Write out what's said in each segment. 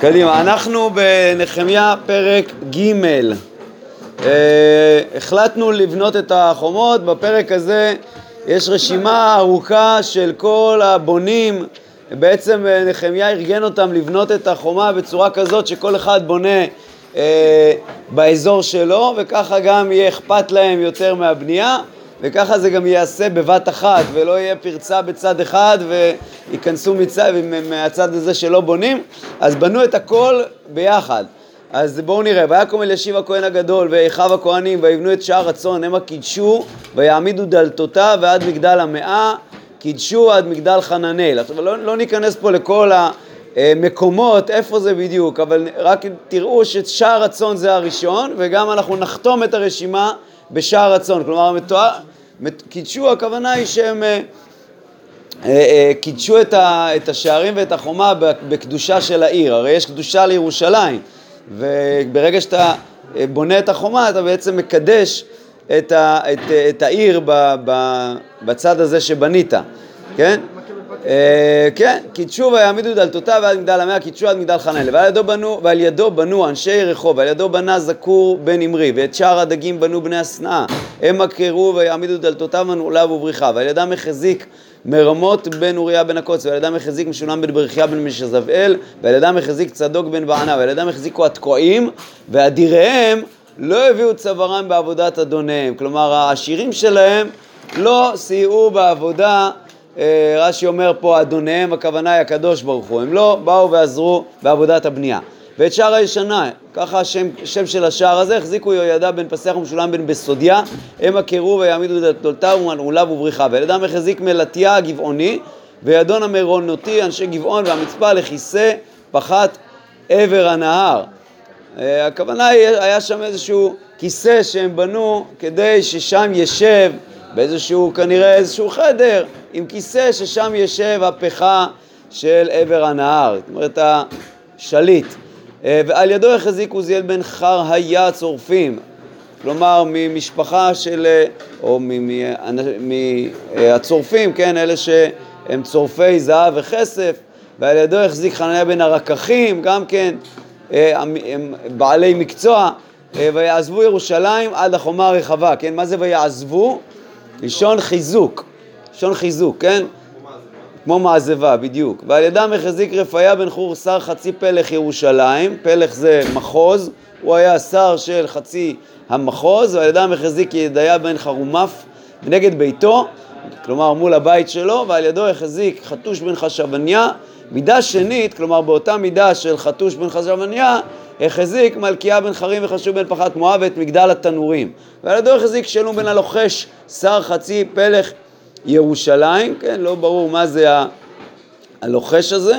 קדימה, אנחנו בנחמיה פרק ג' אה, החלטנו לבנות את החומות, בפרק הזה יש רשימה ארוכה של כל הבונים, בעצם אה, נחמיה ארגן אותם לבנות את החומה בצורה כזאת שכל אחד בונה אה, באזור שלו וככה גם יהיה אכפת להם יותר מהבנייה וככה זה גם ייעשה בבת אחת, ולא יהיה פרצה בצד אחד וייכנסו מצד, מהצד הזה שלא בונים, אז בנו את הכל ביחד. אז בואו נראה, ויקום אלישיב הכהן הגדול ואחיו הכהנים ויבנו את שער הצאן המה קידשו ויעמידו דלתותיו ועד מגדל המאה קידשו עד מגדל חננאל. עכשיו לא, לא ניכנס פה לכל המקומות, איפה זה בדיוק, אבל רק תראו ששער הצאן זה הראשון וגם אנחנו נחתום את הרשימה בשער הצאן, כלומר קידשו הכוונה היא שהם אה, אה, אה, קידשו את השערים ואת החומה בקדושה של העיר, הרי יש קדושה לירושלים וברגע שאתה בונה את החומה אתה בעצם מקדש את, ה, את, העיר בצד הזה שבנית, כן? אה, כן, קידשו ויעמידו דלתותיו ועד מגדל המאה, קידשו עד מגדל חנן, ועל ידו בנו, ועל ידו בנו אנשי רחוב, ועל ידו בנה זקור בן אמרי, ואת שאר הדגים בנו בני השנאה, הם עקרו ויעמידו דלתותיו מנעוליו ובריחה, ועל ידם החזיק מרמות בן אוריה בן הקוץ, ועל ידם החזיק משולם בן ברכיה בן משזבאל, ועל ידם החזיק צדוק בן בענה, ועל ידם החזיקו התקועים, ואדיריהם לא הביאו צווארם בעבודת אדוניהם, כלומר העשירים שלהם לא סייעו בעבודה רש"י אומר פה, אדוניהם, הכוונה היא הקדוש ברוך הוא. הם לא באו ועזרו בעבודת הבנייה. ואת שער הישנה, ככה השם, השם של השער הזה, החזיקו יהוידע בן פסח ומשולם בן בסודיה, הם עקרו ויעמידו את דלתותיו ומנעוליו ובריחה. וילדם החזיק מלטיה הגבעוני, וידון המרונותי, אנשי גבעון והמצפה לכיסא פחת עבר הנהר. אה, הכוונה היא, היה שם איזשהו כיסא שהם בנו כדי ששם ישב באיזשהו, כנראה איזשהו חדר עם כיסא ששם יושב הפכה של עבר הנהר, זאת אומרת השליט. אה, ועל ידו החזיק עוזיאל בן חר היה צורפים, כלומר ממשפחה של, אה, או מהצורפים, כן, אלה שהם צורפי זהב וכסף, ועל ידו החזיק חנניה בן הרקחים, גם כן, אה, הם בעלי מקצוע, ויעזבו ירושלים עד החומה הרחבה, כן, מה זה ויעזבו? לישון חיזוק, לישון חיזוק, כן? כמו מעזבה, בדיוק. ועל ידם החזיק רפאיה בן חור שר חצי פלך ירושלים, פלך זה מחוז, הוא היה שר של חצי המחוז, ועל ידם החזיק ידיה בן חרומף נגד ביתו, כלומר מול הבית שלו, ועל ידו החזיק חתוש בן חשבניה, מידה שנית, כלומר באותה מידה של חתוש בן חשבניה, החזיק מלכיה בן חרים וחשוב בן פחת מואב את מגדל התנורים. ועל ידו החזיק שלום בן הלוחש שר חצי פלך ירושלים, כן, לא ברור מה זה הלוחש הזה.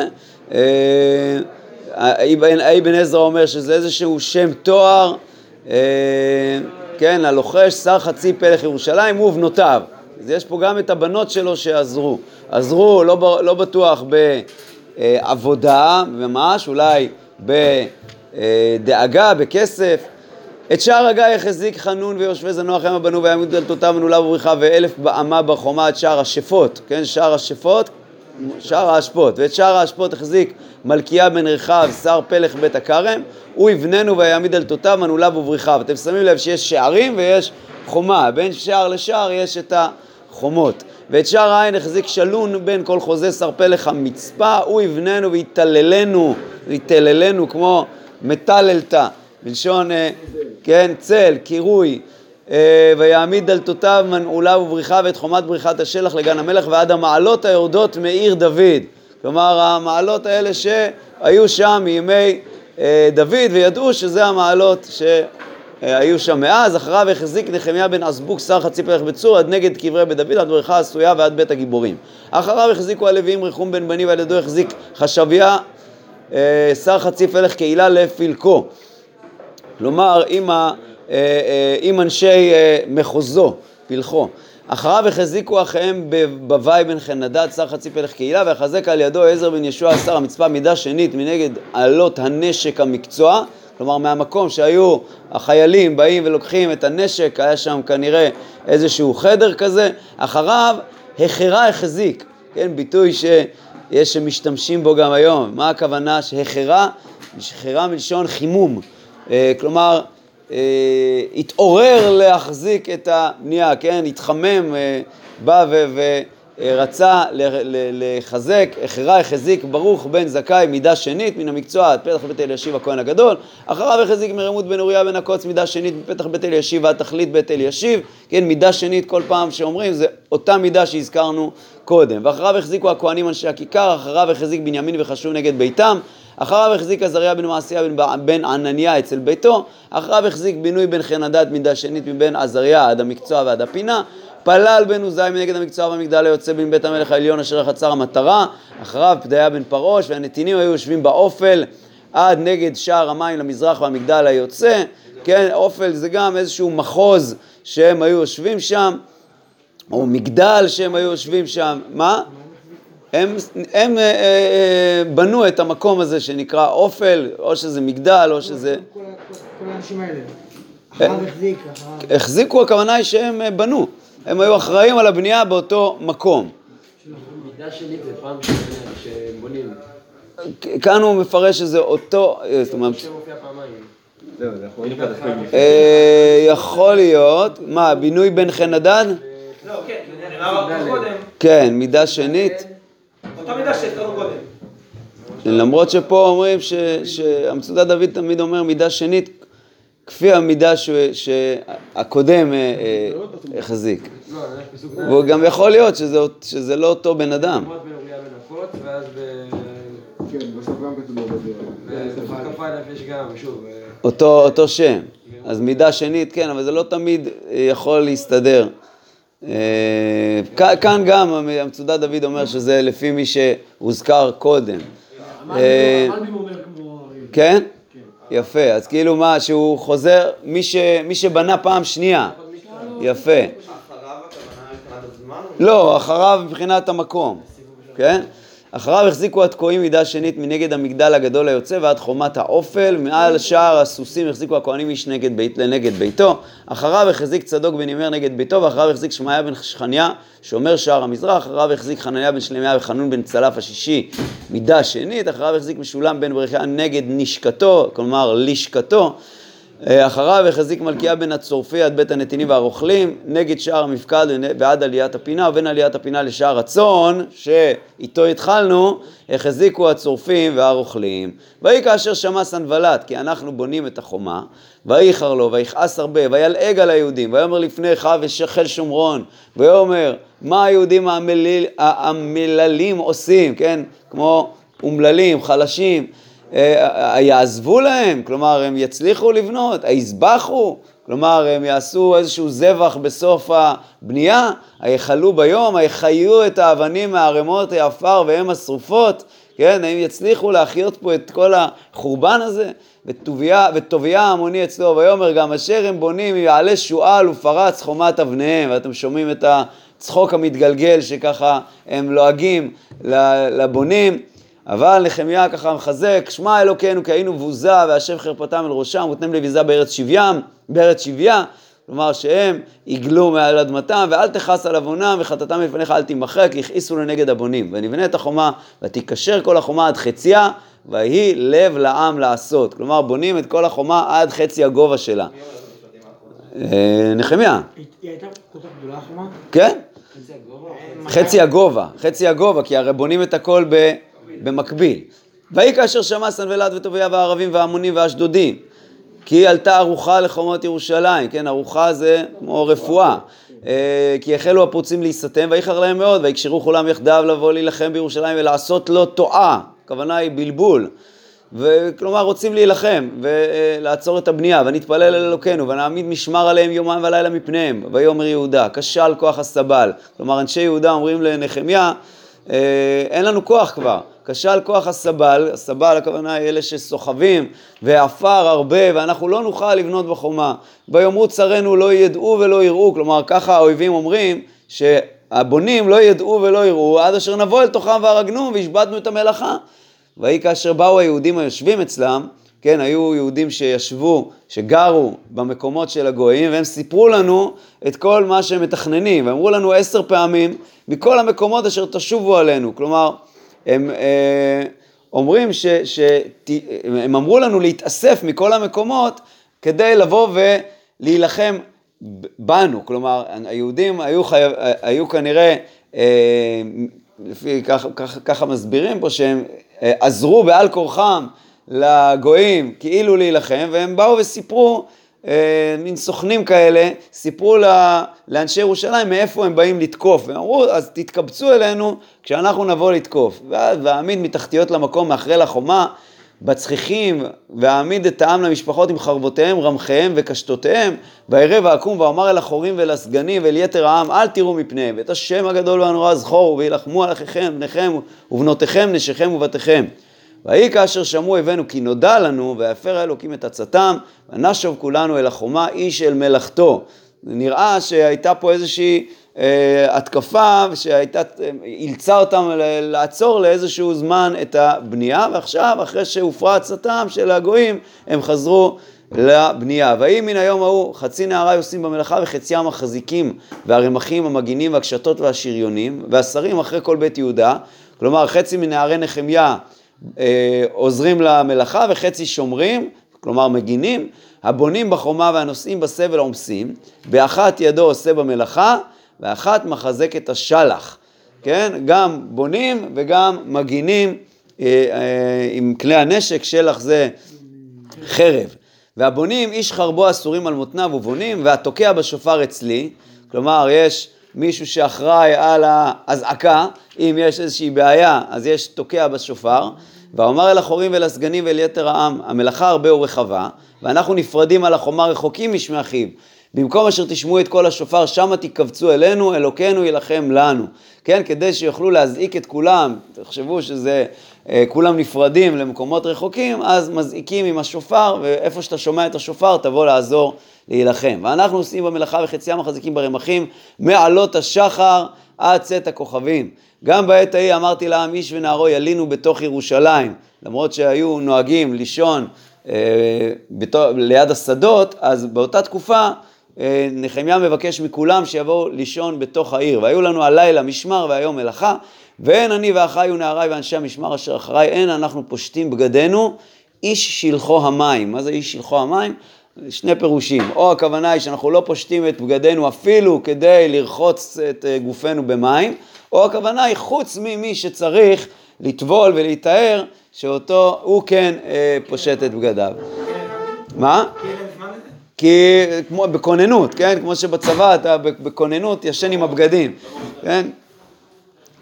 אבן עזרא אומר שזה איזשהו שם תואר, אה, כן, הלוחש שר חצי פלך ירושלים ובנותיו. אז יש פה גם את הבנות שלו שעזרו. עזרו, לא, לא בטוח בעבודה ממש, אולי בדאגה, בכסף. את שער הגיא החזיק חנון ויושבי זנוח המה בנו ויעמידו דלתותיו מנעולה ובריחה ואלף באמה בחומה עד שער השפות, כן, שער השפות, שער האשפות, ואת שער האשפות החזיק מלכיה בן רחב, שר פלך בית הכרם, הוא יבננו ויעמיד דלתותיו מנעוליו ובריחיו. אתם שמים לב שיש שערים ויש חומה, בין שער לשער יש את החומות. ואת שער העין החזיק שלון בין כל חוזה שר פלך המצפה, הוא יבננו ויתללנו, ויתללנו כמו מטללתה. בלשון, אה, כן, צל, קירוי, אה, ויעמיד דלתותיו מנעולה ובריחה ואת חומת בריחת השלח לגן המלך ועד המעלות היורדות מעיר דוד. כלומר, המעלות האלה שהיו שם מימי אה, דוד וידעו שזה המעלות שהיו שם מאז. אחריו החזיק נחמיה בן עזבוק שר חצי פרח בצור עד נגד קברי בית דוד עד בריכה עשויה ועד בית הגיבורים. אחריו החזיקו הלוויים רחום בן בני ועל ידו החזיק חשביה שר חצי פלח קהילה לפלקו. כלומר עם, ה, אה, אה, עם אנשי אה, מחוזו, פלחו. אחריו החזיקו אחיהם בוואי בן חנדד, שר חצי פלח קהילה, ויחזק על ידו עזר בן ישוע שר המצפה מידה שנית מנגד עלות הנשק המקצוע, כלומר מהמקום שהיו החיילים באים ולוקחים את הנשק, היה שם כנראה איזשהו חדר כזה, אחריו החרה החזיק, כן, ביטוי ש... יש שמשתמשים בו גם היום. מה הכוונה שהחרה? החרה מלשון חימום. אה, כלומר, אה, התעורר להחזיק את הבנייה, כן? התחמם, אה, בא ו... ו רצה לחזק, החרה החזיק ברוך בן זכאי מידה שנית מן המקצוע עד פתח בית אלישיב הכהן הגדול, אחריו החזיק מרמות בן אוריה בן הקוץ מידה שנית מפתח בית אלישיב ועד תכלית בית אלישיב, כן, מידה שנית כל פעם שאומרים זה אותה מידה שהזכרנו קודם, ואחריו החזיקו הכהנים אנשי הכיכר, אחריו החזיק בנימין וחשוב נגד ביתם, אחריו החזיק עזריה בן מעשיה בן, בן ענניה אצל ביתו, אחריו החזיק בינוי בן חן הדת מידה שנית מבין עזריה עד המקצוע ועד הפינה, פלל בן עוזי מנגד המקצוע במגדל היוצא בין בית המלך העליון אשר חצר המטרה, אחריו פדיה בן פרוש והנתינים היו יושבים באופל עד נגד שער המים למזרח והמגדל היוצא, כן, אופל זה גם איזשהו מחוז שהם היו יושבים שם, או מגדל שהם היו יושבים שם, מה? הם, הם אה, אה, בנו את המקום הזה שנקרא אופל, או שזה מגדל, או שזה... כל האנשים האלה. החזיק, החזיקו, הכוונה היא שהם אה, בנו. הם היו אחראים על הבנייה באותו מקום. כאן הוא מפרש שזה אותו, אה, זאת אומרת... אה, יכול להיות, מה, בינוי בן חן הדד? לא, כן, כן, מידה שנית. אותה מידה שהזכרנו קודם. למרות שפה אומרים שהמצודת דוד תמיד אומר מידה שנית, כפי המידה שהקודם אה, אה, החזיק. והוא גם יכול להיות שזה לא אותו בן אדם. אותו שם. אז מידה שנית, כן, אבל זה לא תמיד יכול להסתדר. אה, כאן גם המצודת דוד אומר שזה לפי מי שהוזכר קודם. כן? יפה, אז כאילו מה, שהוא חוזר, מי, ש, מי שבנה פעם שנייה, יפה. לא, אחריו מבחינת המקום, כן? אחריו החזיקו התקועים מידה שנית מנגד המגדל הגדול היוצא ועד חומת האופל, מעל שער הסוסים החזיקו הכהנים איש נגד בית, לנגד ביתו, אחריו החזיק צדוק בן ימר נגד ביתו, ואחריו החזיק שמעיה בן שכניה שומר שער המזרח, אחריו החזיק חנניה בן שלמיה וחנון בן צלף השישי מידה שנית, אחריו החזיק משולם בן ברכיה נגד נשקתו, כלומר לשכתו אחריו החזיק מלכיה בן הצורפי עד בית הנתינים והרוכלים, נגד שער המפקד ועד עליית הפינה, ובין עליית הפינה לשער הצאן, שאיתו התחלנו, החזיקו הצורפים והרוכלים. ויהי כאשר שמע סנבלט, כי אנחנו בונים את החומה, ויחר לו, ויכעס הרבה, וילעג על היהודים, ויאמר לפניך ושחל שומרון, ויאמר, מה היהודים המללים עושים, כן? כמו אומללים, חלשים. אה, יעזבו להם, כלומר הם יצליחו לבנות, היזבחו, כלומר הם יעשו איזשהו זבח בסוף הבנייה, היכלו ביום, היחיו את האבנים מהערימות העפר והם השרופות, כן, הם יצליחו להחיות פה את כל החורבן הזה, וטוביה המוני אצלו, ויאמר גם אשר הם בונים יעלה שועל ופרץ חומת אבניהם, ואתם שומעים את הצחוק המתגלגל שככה הם לועגים לבונים. אבל נחמיה ככה מחזק, שמע אלוקינו כי היינו בוזה והשב חרפתם אל ראשם ותנם לביזה בארץ שבים, בארץ שביה, כלומר שהם יגלו מעל אדמתם ואל תכעס על עוונם וחטאתם מלפניך אל תימחק, הכעיסו לנגד הבונים. ונבנה את החומה ותיקשר כל החומה עד חציה ויהי לב לעם לעשות. כלומר בונים את כל החומה עד חצי הגובה שלה. אה, נחמיה. היא הייתה כל כך גדולה החומה? כן. חצי הגובה, חצי הגובה, כי הרי בונים את הכל ב... במקביל. ויהי כאשר שמע סנבלת וטוביה והערבים והעמונים והאשדודים כי עלתה ארוחה לחומות ירושלים, כן, ארוחה זה כמו רפואה. אה, כי החלו הפרוצים להיסתם ויחר להם מאוד ויקשרו כולם יחדיו לבוא להילחם בירושלים ולעשות לו טועה, הכוונה היא בלבול. וכלומר רוצים להילחם ולעצור את הבנייה ונתפלל אל אלוקינו ונעמיד משמר עליהם יומם ולילה מפניהם ויאמר יהודה כשל כוח הסבל כלומר אנשי יהודה אומרים לנחמיה אה, אין לנו כוח כבר כשל כוח הסבל, הסבל הכוונה היא אלה שסוחבים ועפר הרבה ואנחנו לא נוכל לבנות בחומה. ויאמרו צרינו לא ידעו ולא יראו, כלומר ככה האויבים אומרים שהבונים לא ידעו ולא יראו עד אשר נבוא אל תוכם והרגנו והשבתנו את המלאכה. ויהי כאשר באו היהודים היושבים אצלם, כן, היו יהודים שישבו, שגרו במקומות של הגויים, והם סיפרו לנו את כל מה שהם מתכננים, ואמרו לנו עשר פעמים, מכל המקומות אשר תשובו עלינו. כלומר, הם אה, אומרים שהם אמרו לנו להתאסף מכל המקומות כדי לבוא ולהילחם בנו, כלומר היהודים היו, חייב, היו כנראה, אה, לפי ככה, ככה, ככה מסבירים פה, שהם אה, עזרו בעל כורחם לגויים כאילו להילחם, והם באו וסיפרו מין סוכנים כאלה, סיפרו לאנשי ירושלים מאיפה הם באים לתקוף, והם אמרו, אז תתקבצו אלינו כשאנחנו נבוא לתקוף. והעמיד מתחתיות למקום מאחרי לחומה, בצחיחים, והעמיד את העם למשפחות עם חרבותיהם, רמחיהם וקשתותיהם, וירא ואקום ואומר אל החורים ואל הסגנים ואל יתר העם, אל תראו מפניהם, ואת השם הגדול והנורא זכורו, וילחמו על אחיכם, בניכם ובנותיכם, נשיכם ובתיכם. ויהי כאשר שמעו הבאנו כי נודע לנו ויפר האלוקים את עצתם ונשוב כולנו אל החומה איש אל מלאכתו. נראה שהייתה פה איזושהי אה, התקפה שהייתה, אילצה אותם לעצור לאיזשהו זמן את הבנייה ועכשיו אחרי שהופרה עצתם של הגויים הם חזרו לבנייה. ויהי מן היום ההוא חצי נערה עושים במלאכה וחציים החזיקים והרמחים המגינים והקשתות והשריונים והשרים אחרי כל בית יהודה כלומר חצי מנערי נחמיה אה, עוזרים למלאכה וחצי שומרים, כלומר מגינים, הבונים בחומה והנושאים בסבל עומסים, באחת ידו עושה במלאכה ואחת מחזק את השלח, כן? גם בונים וגם מגינים אה, אה, עם כלי הנשק, שלח זה חרב. והבונים איש חרבו אסורים על מותניו ובונים והתוקע בשופר אצלי, כלומר יש מישהו שאחראי על האזעקה, אם יש איזושהי בעיה אז יש תוקע בשופר, ואומר אל החורים ואל הסגנים ואל יתר העם, המלאכה הרבה ורחבה, ואנחנו נפרדים על החומה רחוקים משמי אחיו. במקום אשר תשמעו את קול השופר, שמה תקבצו אלינו, אלוקינו יילחם לנו. כן, כדי שיוכלו להזעיק את כולם, תחשבו שזה, אה, כולם נפרדים למקומות רחוקים, אז מזעיקים עם השופר, ואיפה שאתה שומע את השופר, תבוא לעזור להילחם. ואנחנו עושים במלאכה וחציים מחזיקים ברמחים, מעלות השחר עד צאת הכוכבים. גם בעת ההיא אמרתי לעם איש ונערו ילינו בתוך ירושלים, למרות שהיו נוהגים לישון אה, בתו, ליד השדות, אז באותה תקופה אה, נחמיה מבקש מכולם שיבואו לישון בתוך העיר. והיו לנו הלילה משמר והיום מלאכה, ואין אני ואחיי ונעריי ואנשי המשמר אשר אחריי, אין אנחנו פושטים בגדינו, איש שלחו המים. מה זה איש שלחו המים? שני פירושים, או הכוונה היא שאנחנו לא פושטים את בגדינו אפילו כדי לרחוץ את אה, גופנו במים, או הכוונה היא חוץ ממי שצריך לטבול ולהיטהר, שאותו הוא כן אה, פושט את בגדיו. מה? כי כמו בכוננות, כן? כמו שבצבא אתה בכוננות ישן עם הבגדים, כן?